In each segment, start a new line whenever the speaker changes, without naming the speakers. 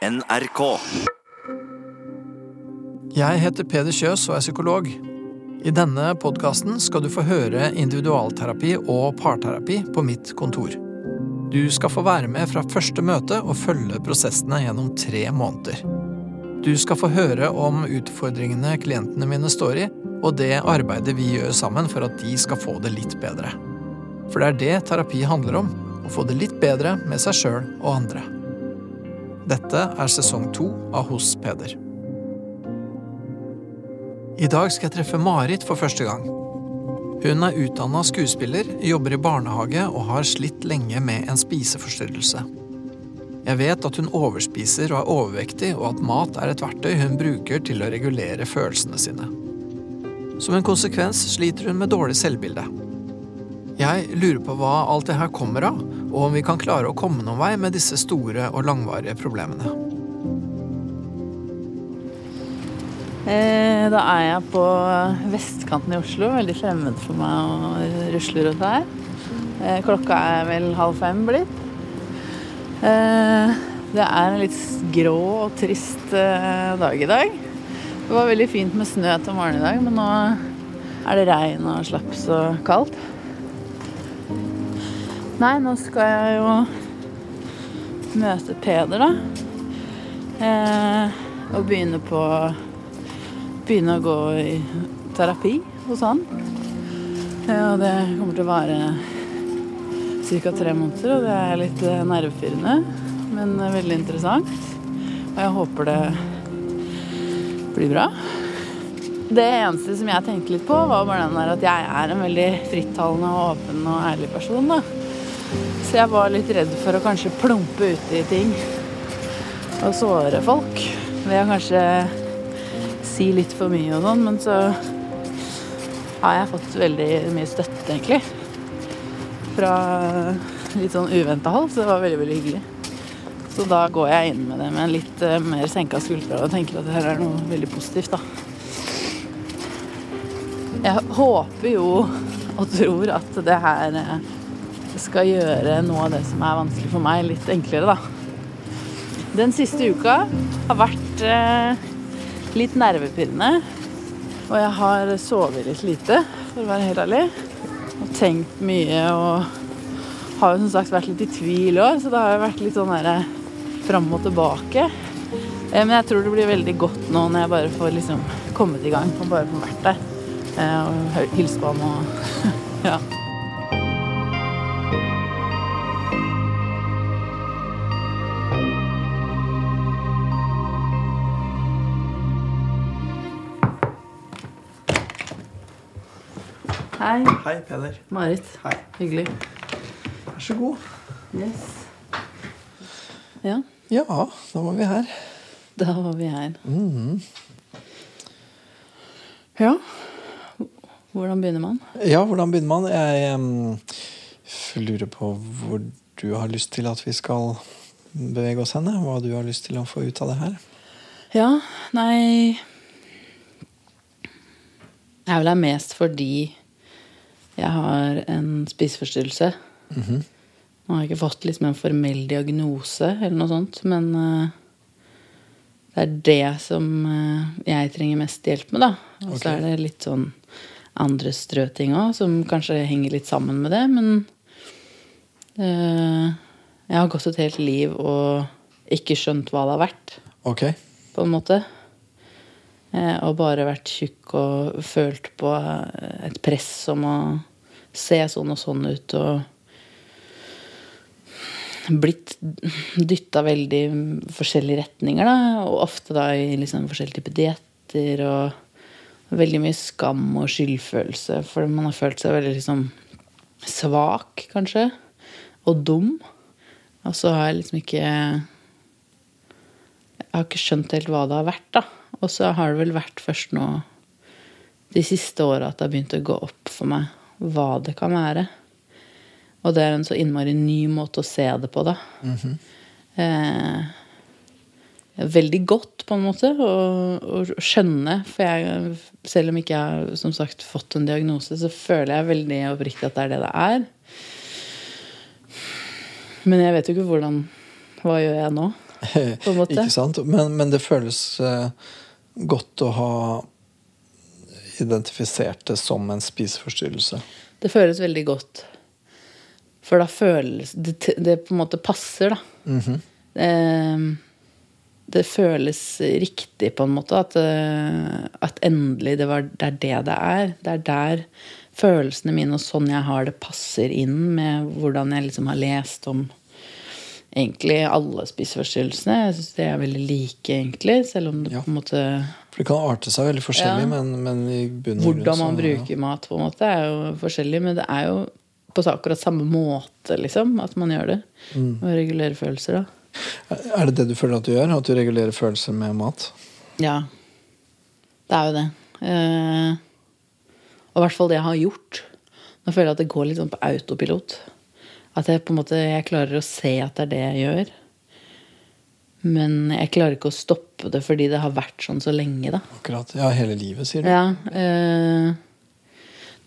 NRK.
Jeg heter Peder Kjøs og er psykolog. I denne podkasten skal du få høre individualterapi og parterapi på mitt kontor. Du skal få være med fra første møte og følge prosessene gjennom tre måneder. Du skal få høre om utfordringene klientene mine står i, og det arbeidet vi gjør sammen for at de skal få det litt bedre. For det er det terapi handler om, å få det litt bedre med seg sjøl og andre. Dette er sesong to av Hos Peder. I dag skal jeg treffe Marit for første gang. Hun er utdanna skuespiller, jobber i barnehage og har slitt lenge med en spiseforstyrrelse. Jeg vet at hun overspiser og er overvektig, og at mat er et verktøy hun bruker til å regulere følelsene sine. Som en konsekvens sliter hun med dårlig selvbilde. Jeg lurer på hva alt det her kommer av, og om vi kan klare å komme noen vei med disse store og langvarige problemene.
Eh, Da er jeg på vestkanten i Oslo. Veldig fremmed for meg å rusle rundt her. Eh, Klokka er vel halv fem blitt. Eh, Det er en litt grå og trist dag i dag. Det var veldig fint med snø til morgenen i dag, men nå er det regn og slaps og kaldt. Nei, nå skal jeg jo møte Peder, da. Eh, og begynne på begynne å gå i terapi hos han. Ja, og det kommer til å vare ca. tre måneder, og det er litt eh, nervepirrende, men eh, veldig interessant. Og jeg håper det blir bra. Det eneste som jeg tenkte litt på, var bare den der at jeg er en veldig frittalende og åpen og ærlig person. da. Så jeg var litt redd for å kanskje plumpe uti ting og såre folk. Ved å kanskje si litt for mye og sånn, men så har jeg fått veldig mye støtte, egentlig. Fra litt sånn uventa hold, så det var veldig, veldig hyggelig. Så da går jeg inn med det med en litt eh, mer senka skuldre og tenker at det her er noe veldig positivt, da. Jeg håper jo og tror at det her eh, skal gjøre noe av det som er vanskelig for meg, litt enklere, da. Den siste uka har vært eh, litt nervepirrende. Og jeg har sovet litt lite, for å være helt ærlig. Og tenkt mye og har jo som sagt vært litt i tvil òg, så det har jo vært litt sånn derre fram og tilbake. Eh, Men jeg tror det blir veldig godt nå når jeg bare får liksom kommet i gang og bare får vært der. Eh, Og hilst på han og ja. Hei,
Hei, Peder.
Marit.
Hei.
Hyggelig.
Vær så god.
Yes. Ja,
Ja, da var vi her.
da var vi her. Ja. Hvordan begynner man?
Ja, hvordan begynner man? Jeg um, lurer på hvor du har lyst til at vi skal bevege oss henne. Hva du har lyst til å få ut av det her.
Ja, nei Jeg er vel her mest fordi jeg har en spiseforstyrrelse. Nå har jeg ikke fått liksom en formell diagnose eller noe sånt, men eh, det er det som eh, jeg trenger mest hjelp med, da. Og så
okay.
er det litt sånn andre strøting òg, som kanskje henger litt sammen med det, men uh, jeg har gått et helt liv og ikke skjønt hva det har vært
Ok.
på en måte. Og bare vært tjukk og følt på et press om å se sånn og sånn ut og blitt dytta veldig i forskjellige retninger, da. Og ofte da i liksom forskjellige typer dietter og veldig mye skam og skyldfølelse. For man har følt seg veldig liksom svak, kanskje. Og dum. Og så har jeg liksom ikke jeg har ikke skjønt helt hva det har vært, da. Og så har det vel vært først nå de siste åra at det har begynt å gå opp for meg hva det kan være. Og det er en så innmari ny måte å se det på, da. eh, veldig godt, på en måte, å, skjønne. For jeg, selv om ikke jeg har som sagt, fått en diagnose, så føler jeg veldig oppriktig at det er det det er. Men jeg vet jo ikke hvordan Hva gjør jeg nå? på en måte.
Ikke sant? Men, men det føles eh, godt å ha identifisert det som en spiseforstyrrelse.
Det føles veldig godt. For da føles Det, det på en måte passer, da.
Mm
-hmm. det føles riktig, på en måte. At, eh, at endelig det, var, det er det det er. Det er der følelsene mine og sånn jeg har det, passer inn med hvordan jeg liksom har lest om egentlig alle spiseforstyrrelsene. Jeg syns de er veldig like, egentlig. Selv om det
Ja.
på en måte
For det kan arte seg veldig forskjellig,
Ja.
men, men i bunnen
Hvordan man
så-
bruker mat, på en måte, er jo forskjellig. Men det er jo på akkurat samme måte, liksom, at man gjør det.
Mm.
Å regulere følelser, da.
Er det det du føler at du gjør? At du regulerer følelser med mat?
Ja. Det er jo det. Eh, og i hvert fall det jeg har gjort. Nå føler jeg at det går litt sånn på autopilot. At jeg på en måte jeg klarer å se at det er det jeg gjør. Men jeg klarer ikke å stoppe det fordi det har vært sånn så lenge, da.
Akkurat. Ja, hele livet, sier du?
Ja. Eh,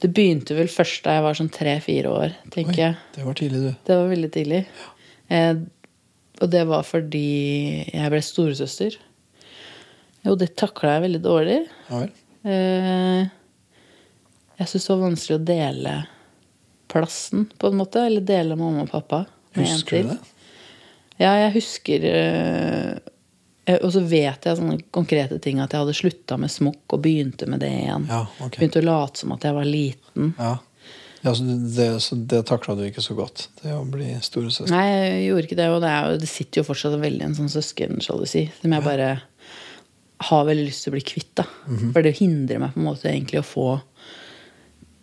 det begynte vel først da jeg var sånn tre-fire år, tenker jeg.
Det var tidlig, du.
Det var veldig tidlig. Eh, og det var fordi jeg ble storesøster. Jo, det takla jeg veldig dårlig.
Ja vel.
Eh, jeg syntes det var vanskelig å dele plassen, på en måte. Eller dele mamma og pappa. med en
Husker du det?
Ja, jeg husker eh, Og så vet jeg sånne konkrete ting. At jeg hadde slutta med smokk og begynte med det igjen.
Ja, okay.
Begynte å late som at jeg var liten.
Ja. ja så det, så det takla du ikke så godt, det å bli storesøster?
Nei, jeg gjorde ikke det. Og det, er det sitter jo fortsatt veldig en sånn søskensjalusi som jeg bare har veldig lyst til å bli kvitt. da. For det hindrer meg på en måte egentlig å få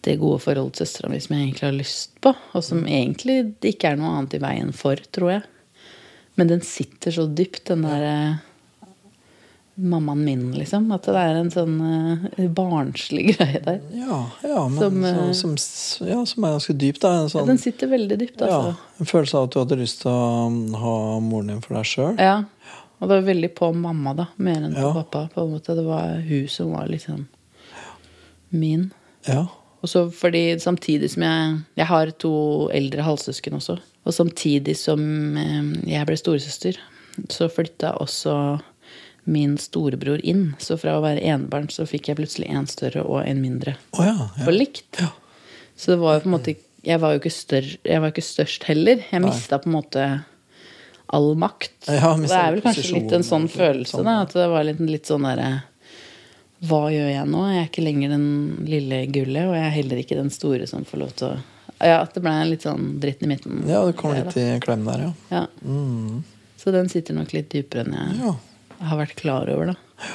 det gode forholdet til søstera mi som jeg egentlig har lyst på. Og som egentlig det ikke er noe annet i veien for, tror jeg. Men den sitter så dypt, den der mammaen min, liksom. At det er en sånn eh, barnslig greie der.
Ja, ja, men
Som, eh,
som, som, ja, som er ganske dyp. Da. En,
Ja,
sånn,
den sitter veldig dypt, altså.
en følelse av at du hadde lyst til å um, ha moren din for deg sjøl.
Ja. Og det var veldig på mamma, da. Mer enn på pappa. på en måte. Det var hun som var liksom min.
Ja.
Og så fordi samtidig som jeg Jeg har to eldre halvsøsken også. Og samtidig som eh, jeg ble storesøster, så flytta også min storebror inn. Så fra å være enebarn så fikk jeg plutselig en større og en mindre.
Oh ja. ja.
For likt. Så det var jo på en måte Jeg var jo ikke, større, jeg var ikke størst heller. Jeg mista på en måte all makt.
Ja,
det er vel kanskje litt en sånn følelse,
sånn,
da. At det var litt, litt sånn derre Hva gjør jeg nå? Jeg er ikke lenger den lille gullet, og jeg er heller ikke den store som får lov til å Ja, at det ble en litt sånn dritt i midten.
ja, det kom litt i klem der, ja.
ja. Mm. Så den sitter nok litt dypere enn jeg
ja.
har vært klar over, da.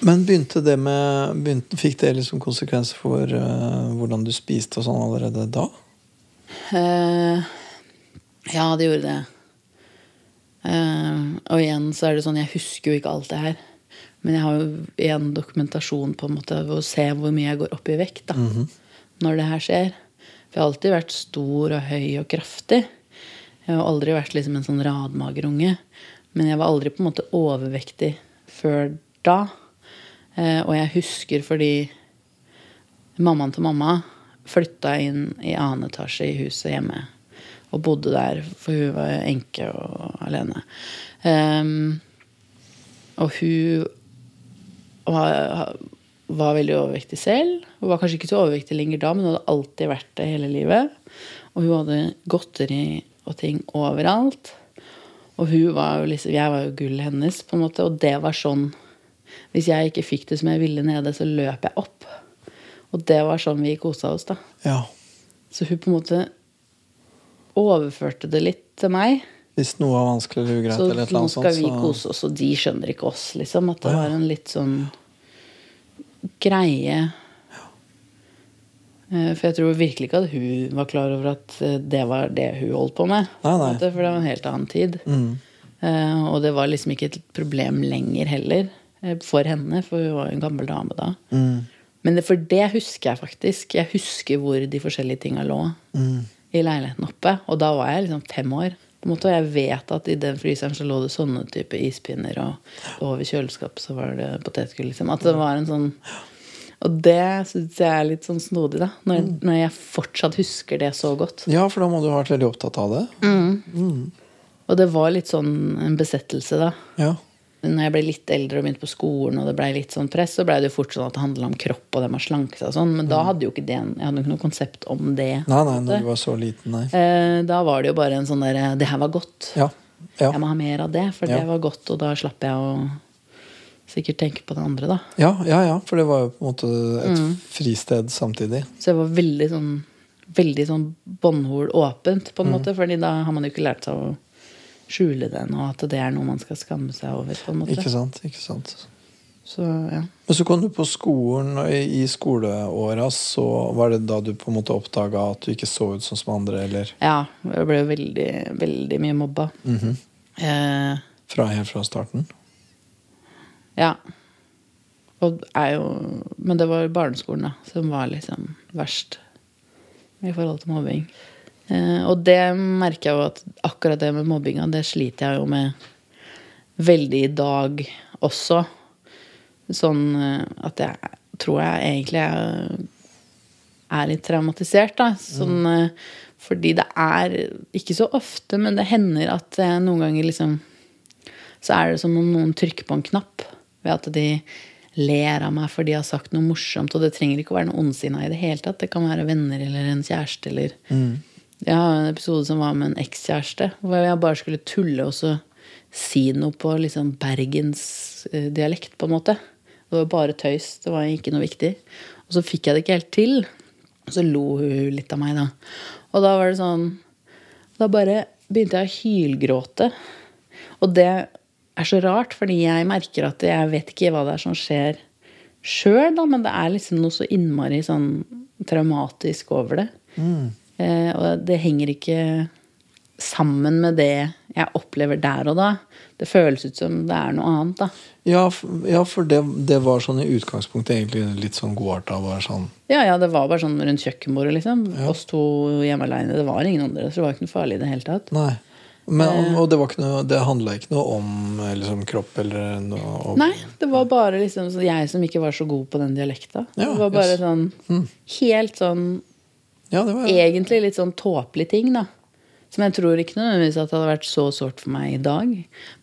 Men begynte det med begynte, Fikk det liksom konsekvenser for uh, hvordan du spiste og sånn allerede da?
Uh, ja, det gjorde det. Uh, og igjen så er det sånn, jeg husker jo ikke alt det her. Men jeg har jo en dokumentasjon på en måte ved å se hvor mye jeg går opp i vekt da, når det her skjer. For jeg har alltid vært stor og høy og kraftig. Jeg har aldri vært liksom en sånn radmagerunge. Men jeg var aldri på en måte overvektig før da. Eh, og jeg husker fordi mammaen til mamma flytta inn i annen etasje i huset hjemme. Og bodde der, for hun var enke og alene. Um, og hun var, veldig overvektig selv. Hun var kanskje ikke så overvektig lenger da, men hun hadde alltid vært det hele livet. Og hun hadde godteri og ting overalt. Og hun var jo liksom, jeg var jo gullet hennes, på en måte. Og det var sånn Hvis jeg ikke fikk det som jeg ville nede, så løp jeg opp. Og det var sånn vi kosa oss, da.
Ja.
Så hun på en måte overførte det litt til meg.
Hvis noe var vanskelig eller ugreit,
Så
eller et
nå
annet
skal
sånt,
vi
så
kose oss, og de skjønner ikke oss, liksom. At det
ja.
var en litt sånn greie. Eh, For jeg tror virkelig ikke at hun var klar over at eh, det var det hun holdt på med.
Nei, nei.
For det var en helt annen tid.
Mm.
Uh, Og det var liksom ikke et problem lenger heller for henne, for hun var jo en gammel dame da.
Mm.
Men det, for det husker jeg faktisk. Jeg husker hvor de forskjellige tinga lå
Mm.
i leiligheten oppe. Og da var jeg liksom fem år. Måte, og jeg vet at i den fryseren så lå det sånne type ispinner, og over kjøleskapet så var det potetgull. Liksom. At det var en sånn Og det syns jeg er litt sånn snodig, da. Når,
Mm.
når jeg fortsatt husker det så godt.
Ja, for da må du ha vært veldig opptatt av det.
Mm. Og det var litt sånn en besettelse, da.
Ja.
Når jeg ble litt eldre og begynte på skolen, og det ble litt sånn press, så ble det jo fort sånn at det handla om kropp og det med å slanke seg og sånn. Men da hadde jo ikke det Jeg hadde jo ikke noe konsept om det.
Nei, nei, når du var så liten, nei.
Eh, Da var det jo bare en sånn derre Det her var godt.
Ja. Ja.
Jeg må ha mer av det, for
Ja.
det var godt, og da slapp jeg å sikkert tenke på den andre, da.
ja, ja, ja. For det var jo på en måte et
Mm.
fristed samtidig.
Så jeg var veldig sånn Veldig sånn båndhol åpent, på en
Mm.
måte. Fordi da har man jo ikke lært seg å skjule den, og at det er noe man skal skamme seg over, på en måte.
Ikke sant? ikke sant.
Så ja.
Men så kom du på skolen, og i skoleåra så var det da du på en måte oppdaga at du ikke så ut sånn som andre, eller
Ja, jeg ble veldig, veldig mye mobba.
Mhm.
eh,
fra helt fra starten?
ja. Og er jo Men det var barneskolen, da, som var liksom verst i forhold til mobbing. Eh, og det merker jeg jo at akkurat det med mobbinga, det sliter jeg jo med veldig i dag også. Sånn eh, at jeg tror jeg egentlig er, litt traumatisert, da. Sånn, mm. fordi det er ikke så ofte, men det hender at eh, noen ganger liksom Så er det som om noen trykker på en knapp ved at de ler av meg fordi de har sagt noe morsomt. Og det trenger ikke å være noe ondsinna i det hele tatt. Det kan være venner eller en kjæreste eller Jeg har en episode som var med en ekskjæreste, hvor jeg bare skulle tulle og så si noe på liksom bergensdialekt, på en måte. Det var bare tøys. Det var ikke noe viktig. Og så fikk jeg det ikke helt til. Og så lo hun litt av meg, da. Og da var det sånn Da bare begynte jeg å hylgråte. Og det er så rart, fordi jeg merker at jeg vet ikke hva det er som skjer sjøl, da, men det er liksom noe så innmari sånn traumatisk over det. Eh, og det henger ikke sammen med det jeg opplever der og da. Det føles ut som det er noe annet, da.
Ja, ja for det, det var sånn i utgangspunktet egentlig litt sånn godarta. Sånn
Ja, ja, det var bare sånn rundt kjøkkenbordet, liksom. Oss to hjemme aleine. Det var ingen andre, så det var ikke noe farlig i det hele tatt.
Nei. Men, og det, var ikke noe, det handla ikke noe om eh, liksom, kropp eller noe om,
Nei, det var bare liksom jeg som ikke var så god på den dialekta.
Ja,
det var bare
yes.
sånn helt sånn
Ja, det var
Egentlig litt sånn tåpelig ting, da. Som jeg tror ikke nødvendigvis at det hadde vært så sårt for meg i dag.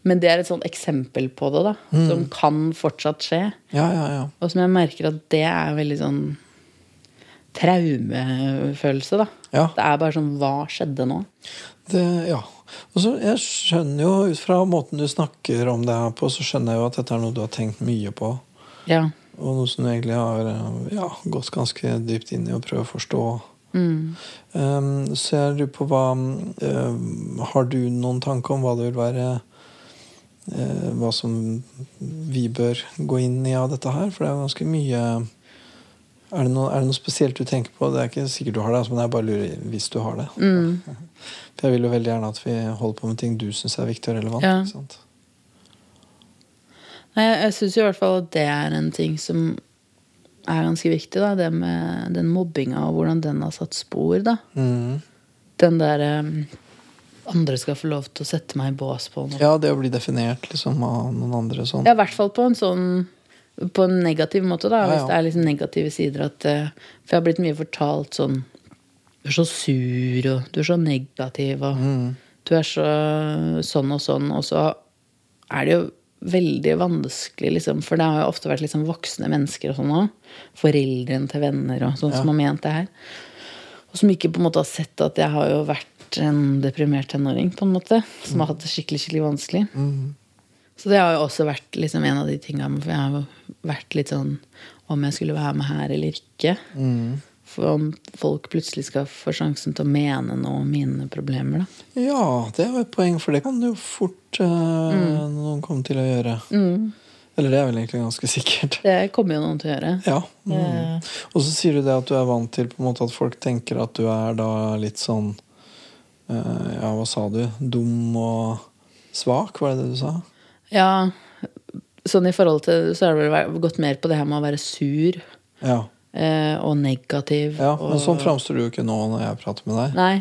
Men det er et sånt eksempel på det, da. Som kan fortsatt skje.
Ja, ja, ja.
Og som jeg merker at det er veldig sånn traumefølelse, da.
Ja.
Det er bare sånn Hva skjedde nå?
Det, ja. Og så, jeg skjønner jo, ut fra måten du snakker om det her på, så skjønner jeg jo at dette er noe du har tenkt mye på.
Ja.
Og noe som du egentlig har eh, ja, gått ganske dypt inn i å prøve å forstå. Um, så jeg lurer på hva um, Har du noen tanke om hva det vil være uh, Hva som vi bør gå inn i av dette her? For det er jo ganske mye er det, noe, er det noe spesielt du tenker på? Det er ikke sikkert du har det, altså, men jeg bare lurer hvis du har det. For jeg vil jo veldig gjerne at vi holder på med ting du syns er viktig og relevant.
Ja. Nei, jeg, jeg syns i hvert fall at det er en ting som er ganske viktig. da, Det med den mobbinga og hvordan den har satt spor. da.
Mm.
Den der um, andre skal få lov til å sette meg i bås på noe.
Ja, det å bli definert liksom, av noen andre sånn.
Ja, i hvert fall på en sånn på en negativ måte, da.
Ja,
Hvis det er liksom negative sider. At, eh, for jeg har blitt mye fortalt sånn Du er så sur, og du er så negativ, og
Mm.
du er så sånn og sånn. Og så er det jo veldig vanskelig, liksom, for det har jo ofte vært liksom voksne mennesker og sånn òg. Foreldrene til venner og sånn som har ment det her. Og som ikke på en måte har sett at jeg har jo vært en deprimert tenåring, på en måte. Som har hatt det skikkelig, skikkelig vanskelig. Så det har jo også vært liksom en av de tingene For jeg har jo vært litt sånn om jeg skulle være med her eller ikke. For om folk plutselig skal få sjansen til å mene noe om mine problemer, da.
Ja, det er jo et poeng, for det kan jo fort eh, noen komme til å gjøre. Eller det er vel egentlig ganske sikkert.
Det kommer jo noen til å gjøre.
Ja. Mm. Og så sier du det at du er vant til på en måte at folk tenker at du er da litt sånn uh, Ja, hva sa du? Dum og svak, var det det du sa?
Ja, sånn i forhold til Så har det vel gått mer på det her med å være sur
Ja.
Eh, og negativ.
ja men sånn framstår du jo ikke nå når jeg prater med deg.
Nei.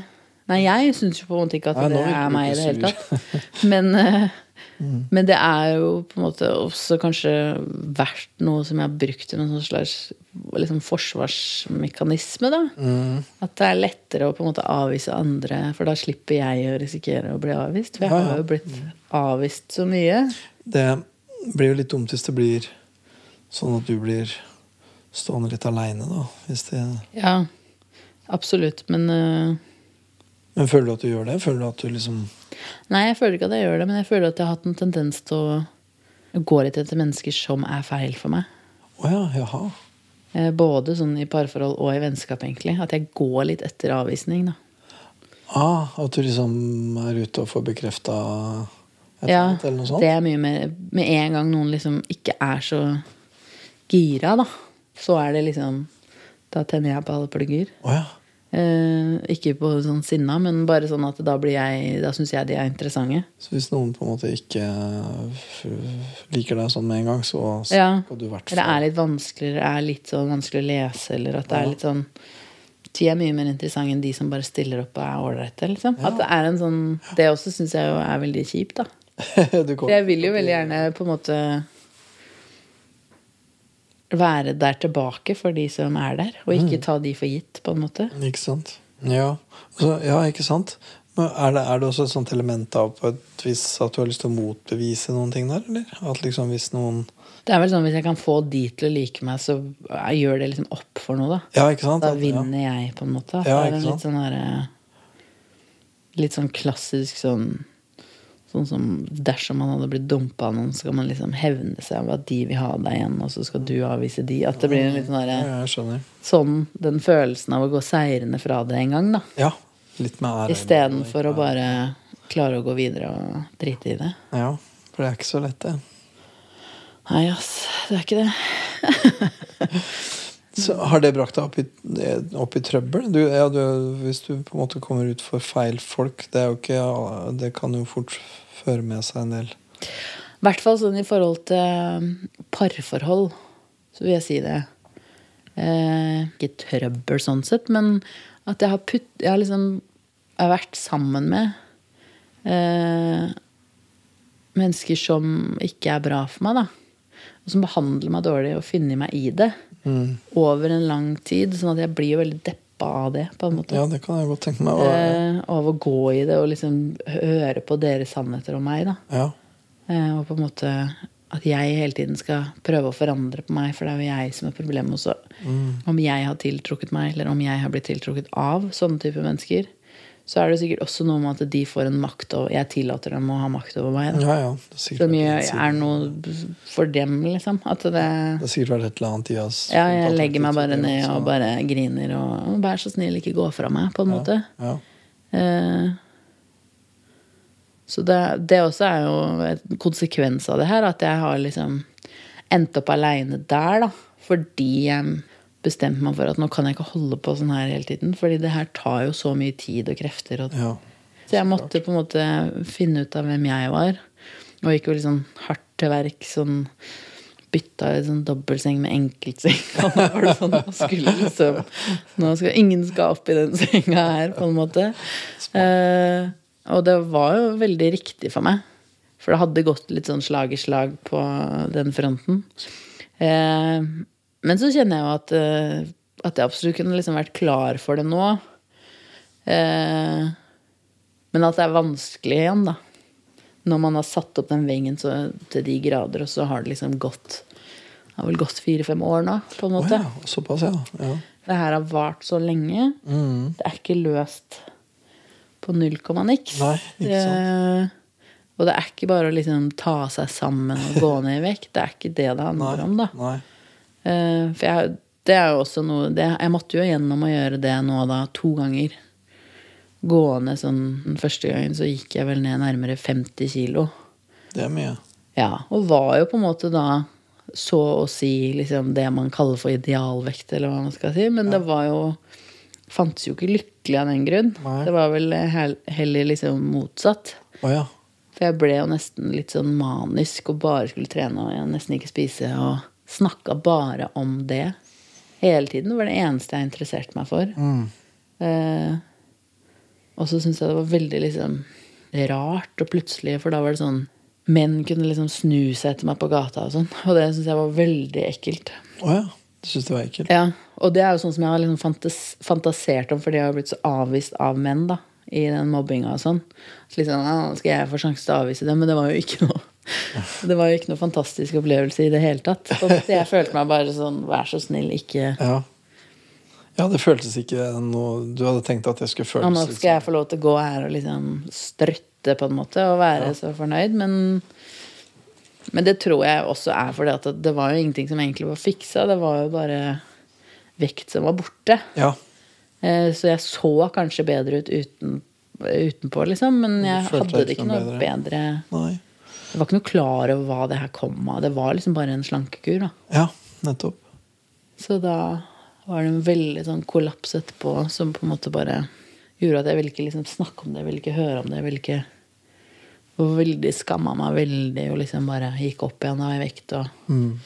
Nei, jeg syns jo på en måte ikke at
Nei,
det er meg i det hele tatt. Men, eh, Men det er jo på en måte også kanskje vært noe som jeg har brukt som en sånn slags liksom forsvarsmekanisme. da. At det er lettere å på en måte avvise andre, for da slipper jeg å risikere å bli avvist. For jeg har jo blitt avvist så mye.
Det blir jo litt dumt hvis det blir sånn at du blir stående litt aleine, da. Hvis det
Ja, absolutt. Men uh...
Men føler du at du gjør det? Føler du at du liksom
Nei, jeg føler ikke at jeg gjør det, men jeg føler at jeg har hatt en tendens til å gå litt etter mennesker som er feil for meg.
Oh ja, jaha.
Eh, Både sånn i parforhold og i vennskap, egentlig. At jeg går litt etter avvisning, da.
Ah, at du liksom er ute og får bekrefta et
Ja,
eller noe sånt?
det er mye mer Med en gang noen liksom ikke er så gira, da, så er det liksom Da tenner jeg på alle plugger.
Oh, ja.
Eh, ikke på sånn sinna, men bare sånn at da blir jeg Da syns jeg de er interessante.
Så hvis noen på en måte ikke liker deg sånn med en gang, så skal
Ja.
du i hvert
Eller er litt vanskeligere, er litt sånn vanskelig å lese, eller at det er litt sånn De er mye mer interessante enn de som bare stiller opp og er ålreite. Liksom. At det er en sånn Det også syns jeg er veldig kjipt, da. jeg vil jo veldig gjerne på en måte være der tilbake for de som er der, og ikke ta de for gitt, på en måte.
Ikke sant? Ja, så, ja ikke sant? Men er det, er det også et sånt element av på et vis at du har lyst til å motbevise noen ting der, eller? At liksom hvis noen
Det er vel sånn Hvis jeg kan få de til å like meg, så gjør det liksom opp for noe, da.
Ja, ikke sant?
Da vinner jeg, på en måte.
Ja,
det er en litt sånn derre Litt sånn klassisk sånn Sånn som dersom man hadde blitt dumpa av noen, så skal man liksom hevne seg over at de vil ha deg igjen, og så skal du avvise de. At det blir en litt sånn derre. Sånn den følelsen av å gå seirende fra det en gang, da.
Ja. Litt med ære.
Istedenfor å bare klare å gå videre og drite i det.
Ja, for det er ikke så lett, det.
Nei, ass. Det er ikke det.
Så har det brakt deg opp i, opp i trøbbel? Du, ja, du, hvis du på en måte kommer ut for feil folk, det, ikke, det kan jo fort føre med seg en del
I hvert fall sånn i forhold til um, parforhold, så vil jeg si det. Eh, ikke trøbbel sånn sett, men at jeg har putt Jeg har liksom jeg har vært sammen med eh, mennesker som ikke er bra for meg, da. Og som behandler meg dårlig og finner meg i det over en lang tid. Sånn at jeg blir veldig deppa av det, på en måte.
Ja, det kan jeg godt tenke meg.
Eh, av å gå i det og liksom høre på deres sannheter om meg, da.
ja.
Eh, og på en måte at jeg hele tiden skal prøve å forandre på meg, for det er jo jeg som er problemet også. Om jeg har tiltrukket meg, eller om jeg har blitt tiltrukket av sånne type mennesker, så er det sikkert også noe med at de får en makt og Jeg tillater dem å ha makt over meg.
Ja, ja. Er
Som er noe for dem, liksom. At det
Det har sikkert vært et eller annet i oss.
Ja, jeg legger meg bare ned og bare griner og Vær så snill, ikke gå fra meg, på en måte.
Ja.
Eh, Så det, det også er jo en konsekvens av det her, at jeg har liksom endt opp aleine der, da. Fordi jeg bestemte meg for at nå kan jeg ikke holde på sånn her hele tiden. Fordi det her tar jo så mye tid og krefter. Og,
ja.
så jeg måtte på en måte finne ut av hvem jeg var. Og gikk jo litt sånn hardt til verk. Sånn bytta i sånn dobbeltseng med enkeltseng. Og nå var det sånn, nå skulle liksom Nå skal ingen skal opp i den senga her, på en måte. Eh, og det var jo veldig riktig for meg. For det hadde gått litt sånn slag i slag på den fronten. Eh, men så kjenner jeg jo at, eh, at jeg absolutt kunne liksom vært klar for det nå. Eh, men at det er vanskelig igjen, da. Når man har satt opp den veggen så, til de grader, og så har det liksom gått Det har vel gått fire-fem år nå, på en
måte.
måte.
ja, såpass, ja. ja.
Det her har vart så lenge.
Mm.
Det er ikke løst på null komma niks.
Nei, ikke
Det- Og det er ikke bare å liksom ta seg sammen og gå ned i vekt. Det er ikke det det handler
Nei.
om, da.
Nei.
Eh, For jeg, det er jo også noe det, Jeg måtte jo gjennom å gjøre det nå da to ganger. Gående sånn Den første gangen så gikk jeg vel ned nærmere 50 kilo.
Det er mye.
Ja, og var jo på en måte da så å si liksom det man kaller for idealvekt, eller hva man skal si. Men det var jo Fantes jo ikke lykkelig av den grunn.
Nei.
Det var vel heller liksom motsatt.
Å ja.
For jeg ble jo nesten litt sånn manisk og bare skulle trene og jeg nesten ikke spise. Og snakka bare om det hele tiden. Det var det eneste jeg interesserte meg for.
Mm.
Eh, og så syntes jeg det var veldig liksom rart og plutselig, for da var det sånn menn kunne liksom snu seg etter meg på gata og sånn. Og det syntes jeg var veldig ekkelt.
Oh, ja. Du syns det var ekkelt?
Ja, Og det er jo sånn som jeg har liksom fantas fantasert om fordi jeg har blitt så avvist av menn da, i den mobbinga og sånn. Så liksom, ja, skal jeg få sjanse til å avvise det? Men det var jo ikke noe Det var jo ikke noe fantastisk opplevelse i det hele tatt. Jeg følte meg bare sånn Vær så snill, ikke
Ja. ja, det føltes ikke noe Du hadde tenkt at jeg skulle føles
ja, nå skal jeg få lov til å gå her og liksom strøtte på en måte og være så fornøyd, men Men det tror jeg også er fordi at det var jo ingenting som egentlig var fiksa. Det var jo bare vekt som var borte.
Ja.
Eh, Så jeg så kanskje bedre ut uten, utenpå, liksom, men jeg hadde det
ikke
ikke
noe
bedre
Nei.
Jeg var ikke noe klar over hva det her kom av. Det var liksom bare en slankekur. da.
Ja, nettopp.
Så da var det en veldig sånn kollaps etterpå som på en måte bare gjorde at jeg ville ikke liksom snakke om det, jeg ville ikke høre om det. jeg ville ikke og veldig skamma meg veldig og liksom bare gikk opp igjen av i vekt. Og,
Mm.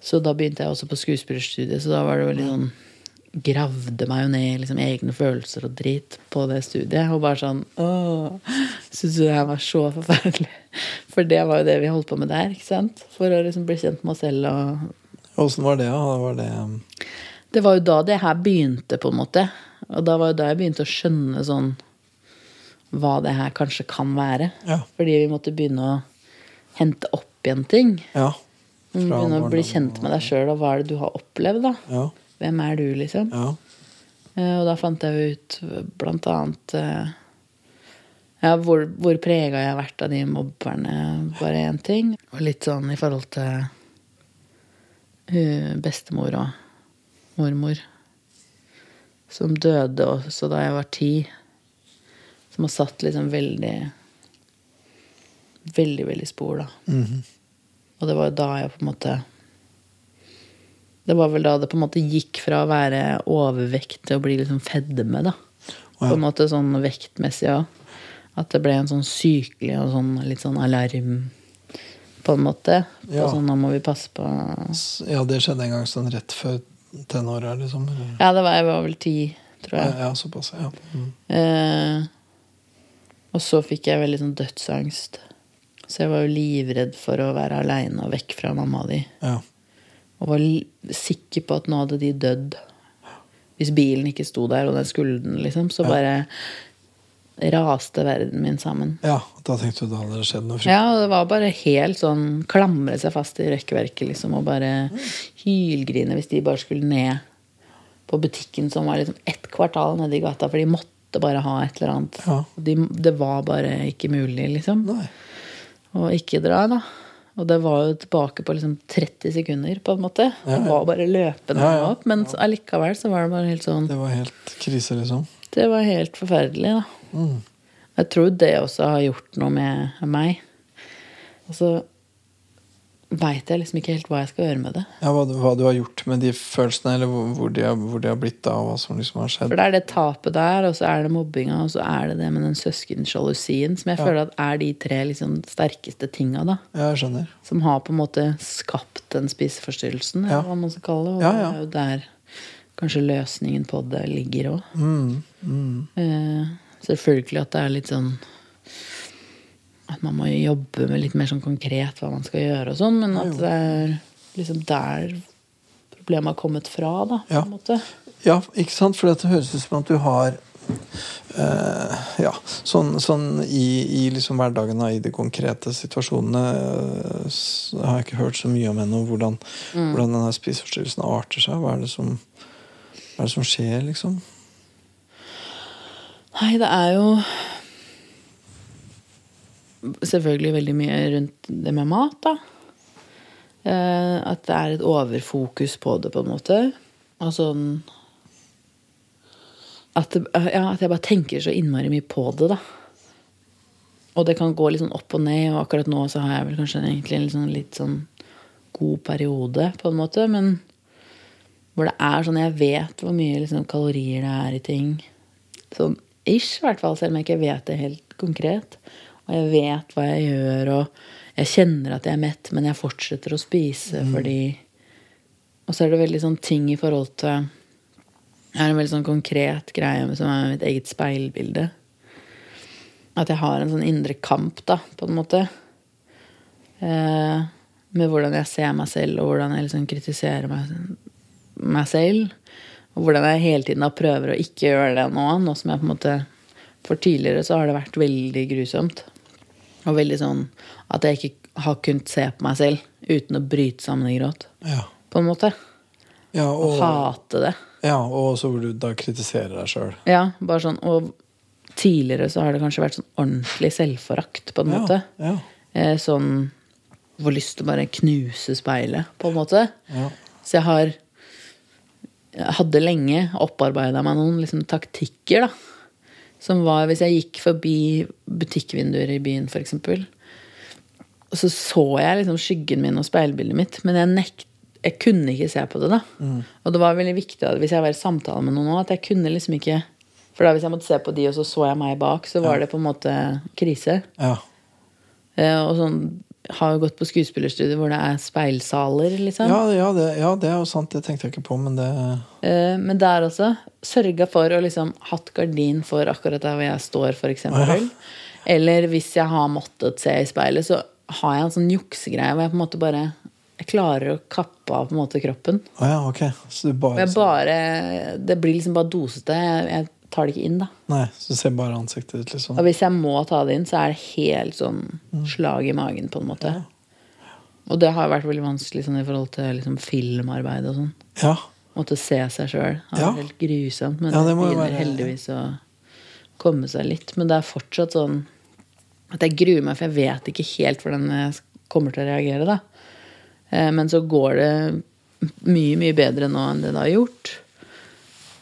Så da begynte jeg også på skuespillerstudiet, så da var det veldig sånn Gravde meg jo ned i liksom egne følelser og drit på det studiet. Og bare sånn Åh, Syntes du det her var så forferdelig. For det var jo det vi holdt på med der. ikke sant? For å liksom bli kjent med oss selv og
Åssen var det? da? Var det
Det var jo da det her begynte, på en måte. Og da var jo da jeg begynte å skjønne sånn hva det her kanskje kan være.
Ja.
Fordi vi måtte begynne å hente opp igjen ting.
Ja.
Begynne å bli kjent med deg sjøl, og hva er det du har opplevd, da?
Ja.
Hvem er du, liksom?
Ja.
Eh, Og da fant jeg ut blant annet eh, ja, hvor, hvor prega jeg har vært av de mobberne, bare én ting. Og litt sånn i forhold til bestemor og mormor. Som døde også da jeg var ti. Som har satt liksom veldig Veldig, veldig spor, da.
Mhm.
Og det var da jeg på en måte Det var vel da det på en måte gikk fra å være overvekt til å bli liksom fedme, da. På en måte sånn vektmessig òg. At det ble en sånn sykelig og sånn litt sånn alarm, på en måte. På
Ja.
sånn, nå må vi passe på
ja, det skjedde en gang sånn rett før tenåra, liksom.
Ja, det var, jeg var vel ti, tror
Ja,
jeg.
ja, såpass. Ja. Mm.
Eh, og så fikk jeg veldig sånn dødsangst. Så jeg var jo livredd for å være aleine og vekk fra mamma de.
ja.
Og var sikker på at nå hadde de dødd. Hvis bilen ikke sto der, og den skulle den, liksom, så bare raste verden min sammen.
ja, da tenkte du da hadde det skjedd noe.
Ja, og det var bare helt sånn klamre seg fast i rekkverket, liksom, og bare hylgrine hvis de bare skulle ned på butikken som var liksom ett kvartal nede i gata, for de måtte bare ha et eller annet.
Ja.
De, det var bare ikke mulig, liksom.
Nei.
Og ikke dra, da. Og det var jo tilbake på liksom 30 sekunder, på en måte. Det var bare løpende
Ja, ja.
opp. Men allikevel så var det bare helt sånn
Det var helt krise, liksom.
Det var helt forferdelig, da.
Mm.
Jeg tror det også har gjort noe med meg. Og så veit jeg liksom ikke helt hva jeg skal gjøre med det.
Ja, hva, hva du har gjort med de følelsene, eller hvor, hvor, de, har, hvor de har blitt av, hva som liksom har skjedd.
For det er det tapet der, og så er det mobbinga, og så er det det med den søskensjalusien, som jeg
Ja.
føler at er de tre liksom sterkeste tinga, da.
Ja, jeg skjønner.
Som har på en måte skapt den spiseforstyrrelsen,
Ja.
hva man skal kalle det. Og
ja.
det er jo der kanskje løsningen på det ligger òg.
Mm. Mm.
Eh, selvfølgelig at det er litt sånn At man må jobbe med litt mer sånn konkret hva man skal gjøre og sånn, men at det er liksom der problemet har kommet fra, da, på
Ja.
en måte.
Ja, ikke sant? For det høres ut som at du har Uh, Ja, sånn, sånn i, i liksom hverdagen og i de konkrete situasjonene uh, har jeg ikke hørt så mye om ennå hvordan, hvordan denne spiseforstyrrelsen arter seg. Hva er det som, hva er det som skjer, liksom?
Nei, det er jo selvfølgelig veldig mye rundt det med mat, da. Eh, at det er et overfokus på det, på en måte. Og sånn at, ja, at jeg bare tenker så innmari mye på det, da. Og det kan gå litt sånn opp og ned, og akkurat nå så har jeg vel kanskje egentlig en litt sånn, litt sånn god periode, på en måte. Men hvor det er sånn Jeg vet hvor mye liksom, kalorier det er i ting. Sånn ish, i hvert fall, selv om jeg ikke vet det helt konkret. Og jeg vet hva jeg gjør, og jeg kjenner at jeg er mett, men jeg fortsetter å spise fordi Og så er det veldig sånn ting i forhold til Jeg har en veldig sånn konkret greie som er mitt eget speilbilde. At jeg har en sånn indre kamp, da, på en måte. Eh, med hvordan jeg ser meg selv, og hvordan jeg liksom kritiserer meg, meg selv. Og hvordan jeg hele tiden da prøver å ikke gjøre det nå. Nå som jeg på en måte For tidligere så har det vært veldig grusomt. Og veldig sånn at jeg ikke har kunnet se på meg selv uten å bryte sammen i gråt.
Ja.
På en måte.
Ja,
Og
og,
hate det.
ja, og så hvor du da kritiserer deg sjøl.
Ja, bare sånn Og tidligere så har det kanskje vært sånn ordentlig selvforakt, på en måte.
Ja, ja,
Eh, sånn Får lyst til å bare knuse speilet, på en måte.
ja.
Så jeg har Jeg hadde lenge opparbeida meg noen liksom, taktikker, da. Som var hvis jeg gikk forbi butikkvinduer i byen, f.eks. Og så så jeg liksom skyggen min og speilbildet mitt, men jeg, nekt, jeg kunne ikke se på det. da. Og det var veldig viktig at hvis jeg var i samtale med noen nå, at jeg kunne liksom ikke For da hvis jeg måtte se på de, og så så jeg meg bak, så var det på en måte krise.
ja.
Eh, og sånn har jo gått på skuespillerstudier hvor det er speilsaler, liksom.
Ja, ja, det, ja, det er jo sant. Det tenkte jeg ikke på, men det
Eh, Men der også sørga for å liksom hatt gardin for akkurat der hvor jeg står, for eksempel. Eller hvis jeg har måttet se i speilet, så har jeg en sånn juksegreie hvor jeg på en måte bare jeg klarer å kappe av på en måte kroppen.
Ah, ja, ok. Så du bare,
bare, det blir liksom bare dosete. Jeg, jeg tar det ikke inn, da.
Nei, så du ser bare ansiktet ditt, liksom.
Og hvis jeg må ta det inn, så er det helt sånn slag i magen, på en måte. Og det har vært veldig vanskelig sånn, i forhold til liksom, filmarbeid og sånn.
Ja.
Måtte se seg sjøl.
Ja.
helt grusomt. Men
Ja,
det, begynner
være-
heldigvis å komme seg litt. Men det er fortsatt sånn at jeg gruer meg, for jeg vet ikke helt hvordan jeg kommer til å reagere. da. Eh, Men så går det mye, mye bedre nå enn det det har gjort.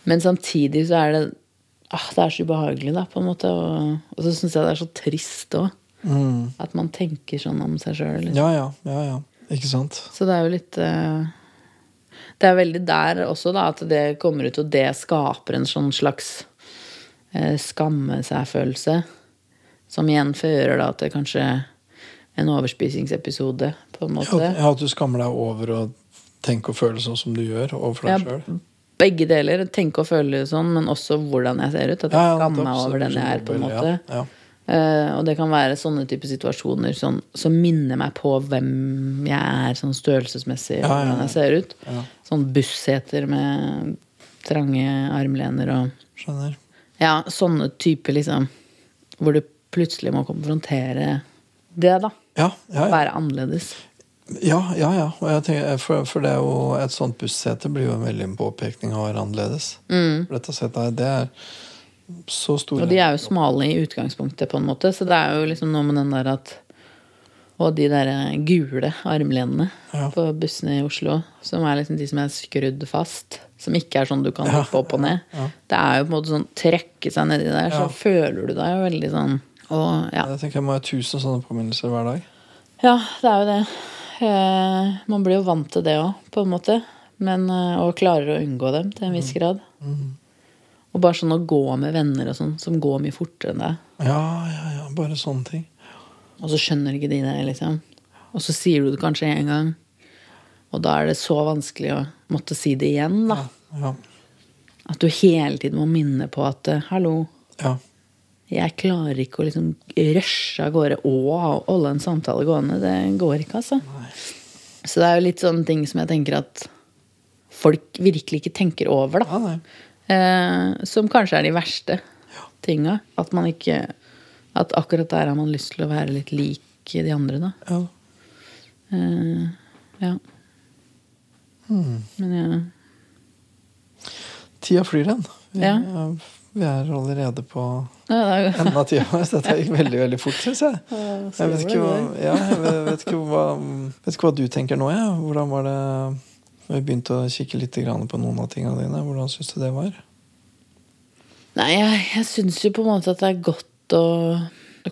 Men samtidig så er det ah, Det er så ubehagelig, da, på en måte. Og, og så syns jeg det er så trist òg.
Mm.
At man tenker sånn om seg sjøl. Liksom.
ja, ja, ja, ja. Ikke sant?
Så det er jo litt uh, Det er veldig der også, da, at det kommer ut, og det skaper en sånn slags uh, skamme seg-følelse. Som igjen fører da til kanskje en overspisingsepisode, på en måte.
Ja, at du skammer deg over å tenke og føle sånn som du gjør overfor deg sjøl.
Begge deler. Tenke og føle sånn, men også hvordan jeg ser ut. At jeg skammer meg over den jeg er, på en måte.
Ja,
Eh, og det kan være sånne type situasjoner sånn, som minner meg på hvem jeg er sånn størrelsesmessig,
Ja, ja,
hvordan jeg ser ut.
Ja.
Sånn busseter med trange armlener og
Skjønner.
Ja, sånne typer liksom Hvor du plutselig må konfrontere det, da.
Ja, ja, ja.
Være annerledes.
Ja, ja, ja. Og jeg tenker, for, for det er jo et sånt bussete blir jo en veldig påpekning av å være annerledes. For dette setet det er så store
Og de er jo smale i utgangspunktet, på en måte, så det er jo liksom noe med den der at Og de der gule armlenene
Ja.
på bussene i Oslo, som er liksom de som er skrudd fast. Som ikke er sånn du kan hoppe opp og ned.
ja.
Det er jo på en måte sånn trekke seg nedi der, så
Ja.
føler du deg jo veldig sånn Og ja.
Jeg tenker jeg må ha tusen sånne påminnelser hver dag.
Ja, det er jo det. Eh, man blir jo vant til det òg, på en måte. Men, eh, og klarer å unngå dem til en viss grad. Og bare sånn å gå med venner og sånn, som går mye fortere enn deg.
Ja, ja, ja. Bare sånne ting.
Og så skjønner ikke de det, liksom. Og så sier du det kanskje én gang. Og da er det så vanskelig å måtte si det igjen, da.
Ja.
At du hele tiden må minne på at eh, hallo,
ja.
Jeg klarer ikke å liksom rushe av gårde og holde en samtale gående. Det går ikke, altså. Så det er jo litt sånne ting som jeg tenker at folk virkelig ikke tenker over, da.
ja.
Eh, som kanskje er de verste tinga. At man ikke At akkurat der har man lyst til å være litt lik de andre, da.
Ja.
Eh, ja.
Hmm.
Men ja.
Tida flyr, hen. Vi,
Ja.
vi er allerede på av tida så Dette gikk veldig veldig fort, syns jeg. Jeg vet ikke, hva, ja, jeg vet, ikke hva, vet ikke hva du tenker nå. Ja. Hvordan var det Vi begynte å kikke litt på noen av tingene dine. Hvordan syns du det var?
Nei, jeg, jeg syns jo på en måte at det er godt å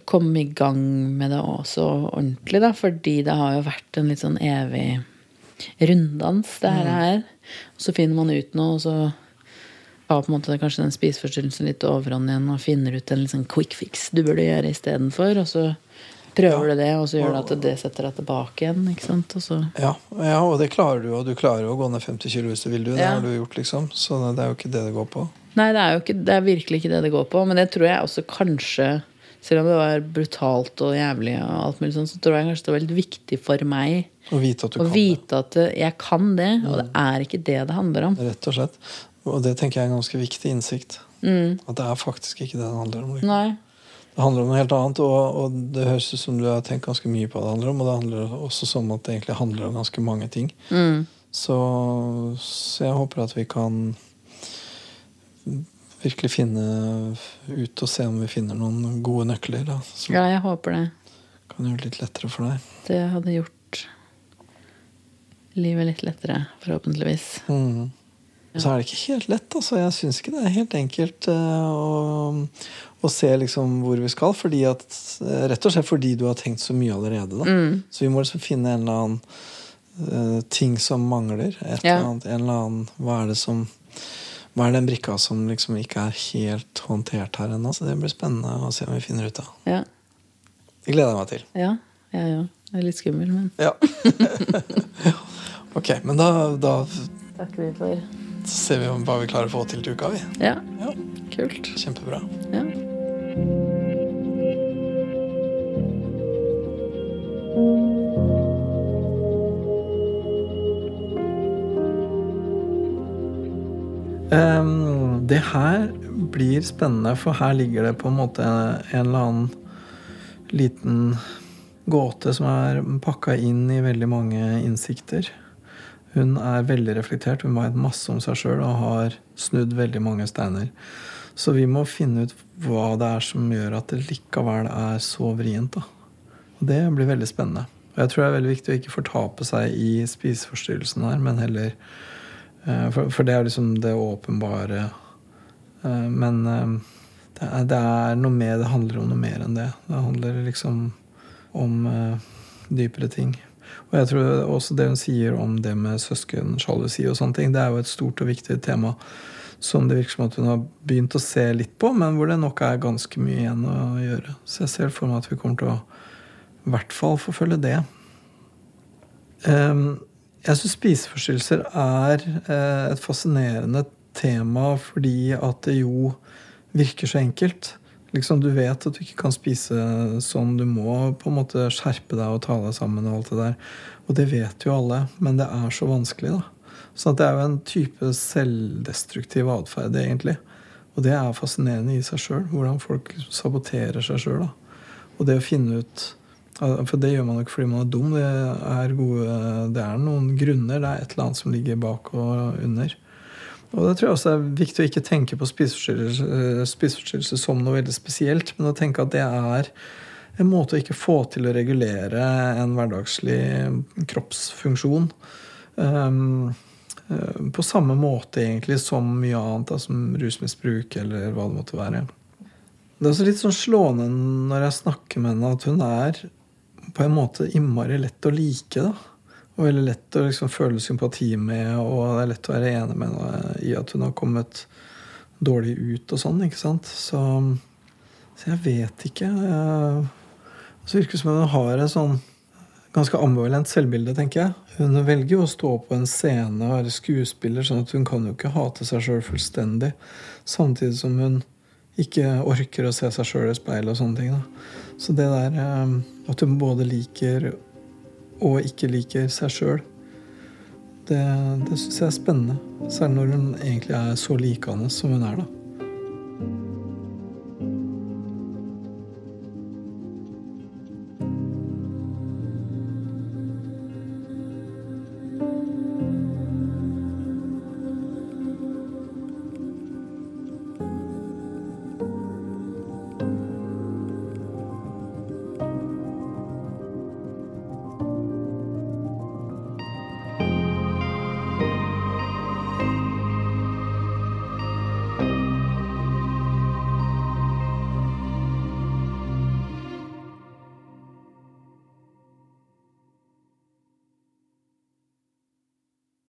komme i gang med det også ordentlig, da. Fordi det har jo vært en litt sånn evig runddans, det her. Mm. Så finner man ut noe, og så har på en måte kanskje den spiseforstyrrelsen litt overhånd igjen, og finner ut en sånn quick fix du burde gjøre istedenfor. Og så prøver du det, og så gjør det at det setter deg tilbake igjen. ikke sant? Og så
Ja, ja, og det klarer du, og du klarer jo å gå ned 50 kilo hvis du vil. Du. Det har du gjort, liksom. Så det er jo ikke det det går på.
Nei, det er jo ikke, det er virkelig ikke det det går på. Men det tror jeg også kanskje Selv om det var brutalt og jævlig, og alt mulig sånn, så tror jeg kanskje det var litt viktig for meg
Å vite at du
å
kan
vite at jeg kan det, og det er ikke det det handler om.
Rett og slett. Og det tenker jeg er en ganske viktig innsikt. At det er faktisk ikke det det handler om.
Nei.
Det handler om noe helt annet, og, og det høres ut som du har tenkt ganske mye på det handler om. Og det handler også som at det egentlig handler om ganske mange ting.
Mm.
Så, så jeg håper at vi kan virkelig finne ut og se om vi finner noen gode nøkler da, som
Ja, jeg håper det.
kan gjøre det litt lettere for deg.
Det hadde gjort livet litt lettere, forhåpentligvis.
Mm. Så er det ikke helt lett. Altså. Jeg syns ikke det er helt enkelt eh, å, å se liksom hvor vi skal. Fordi at, eh, rett og slett fordi du har tenkt så mye allerede.
Mm.
Så vi må liksom finne en eller annen uh, ting som mangler. Et
Ja.
eller annet, en eller annen, hva er det som hva er den brikka som liksom ikke er helt håndtert her ennå? Så det blir spennende å se om vi finner ut av.
Ja.
Det gleder jeg meg til.
Ja, jeg òg. Det er litt skummel, men
Ja. ok, men da, da
takker vi for
ser vi hva vi klarer å få til til uka, vi.
Ja,
Ja,
kult.
Kjempebra.
Ja.
Um, det her blir spennende, for her ligger det på en måte en eller annen liten gåte som er pakka inn i veldig mange innsikter. Hun er veldig reflektert, hun veit masse om seg sjøl og har snudd veldig mange steiner. Så vi må finne ut hva det er som gjør at det likevel er så vrient. da. Og det blir veldig spennende. Og jeg tror det er veldig viktig å ikke fortape seg i spiseforstyrrelsen her, men heller eh, for, det er liksom det åpenbare. Eh, Men eh, det er, noe mer, det handler om noe mer enn det. Det handler liksom om dypere ting. Og jeg tror også det hun sier om det med søskensjalusi og sånne ting, det er jo et stort og viktig tema som det virker som at hun har begynt å se litt på, men hvor det nok er ganske mye igjen å gjøre. Så jeg ser for meg at vi kommer til å i hvert fall forfølge det. Ehm, jeg syns spiseforstyrrelser er eh, et fascinerende tema fordi at det jo virker så enkelt. Liksom Du vet at du ikke kan spise sånn. Du må på en måte skjerpe deg og ta deg sammen. Og alt det der. Og det vet jo alle, men det er så vanskelig. da. Så det er jo en type selvdestruktiv atferd, egentlig. Og det er fascinerende i seg sjøl, hvordan folk saboterer seg sjøl. Og det å finne ut For det gjør man jo ikke fordi man er dum. Det er, gode, det er noen grunner. Det er et eller annet som ligger bak og under. Og det tror jeg også er viktig å ikke tenke på spiseforstyrrelse, spiseforstyrrelse som noe veldig spesielt, men å tenke at det er en måte å ikke få til å regulere en hverdagslig kroppsfunksjon. Um, eh, på samme måte egentlig som mye annet, da, som rusmisbruk eller hva det måtte være. Det er også litt sånn slående når jeg snakker med henne, at hun er på en måte innmari lett å like. da. Og veldig lett å liksom føle sympati med, og det er lett å være enig med henne i at hun har kommet dårlig ut og sånn. ikke sant? Så, så jeg vet ikke. Det virker som om hun har et sånn ganske ambivalent selvbilde, tenker jeg. Hun velger jo å stå på en scene og være skuespiller, sånn at hun kan jo ikke hate seg sjøl fullstendig. Samtidig som hun ikke orker å se seg sjøl i speilet og sånne ting. Da. Så det der eh, at hun både liker og ikke liker seg sjøl, det, det syns jeg er spennende. Særlig når hun egentlig er så likende som hun er, da.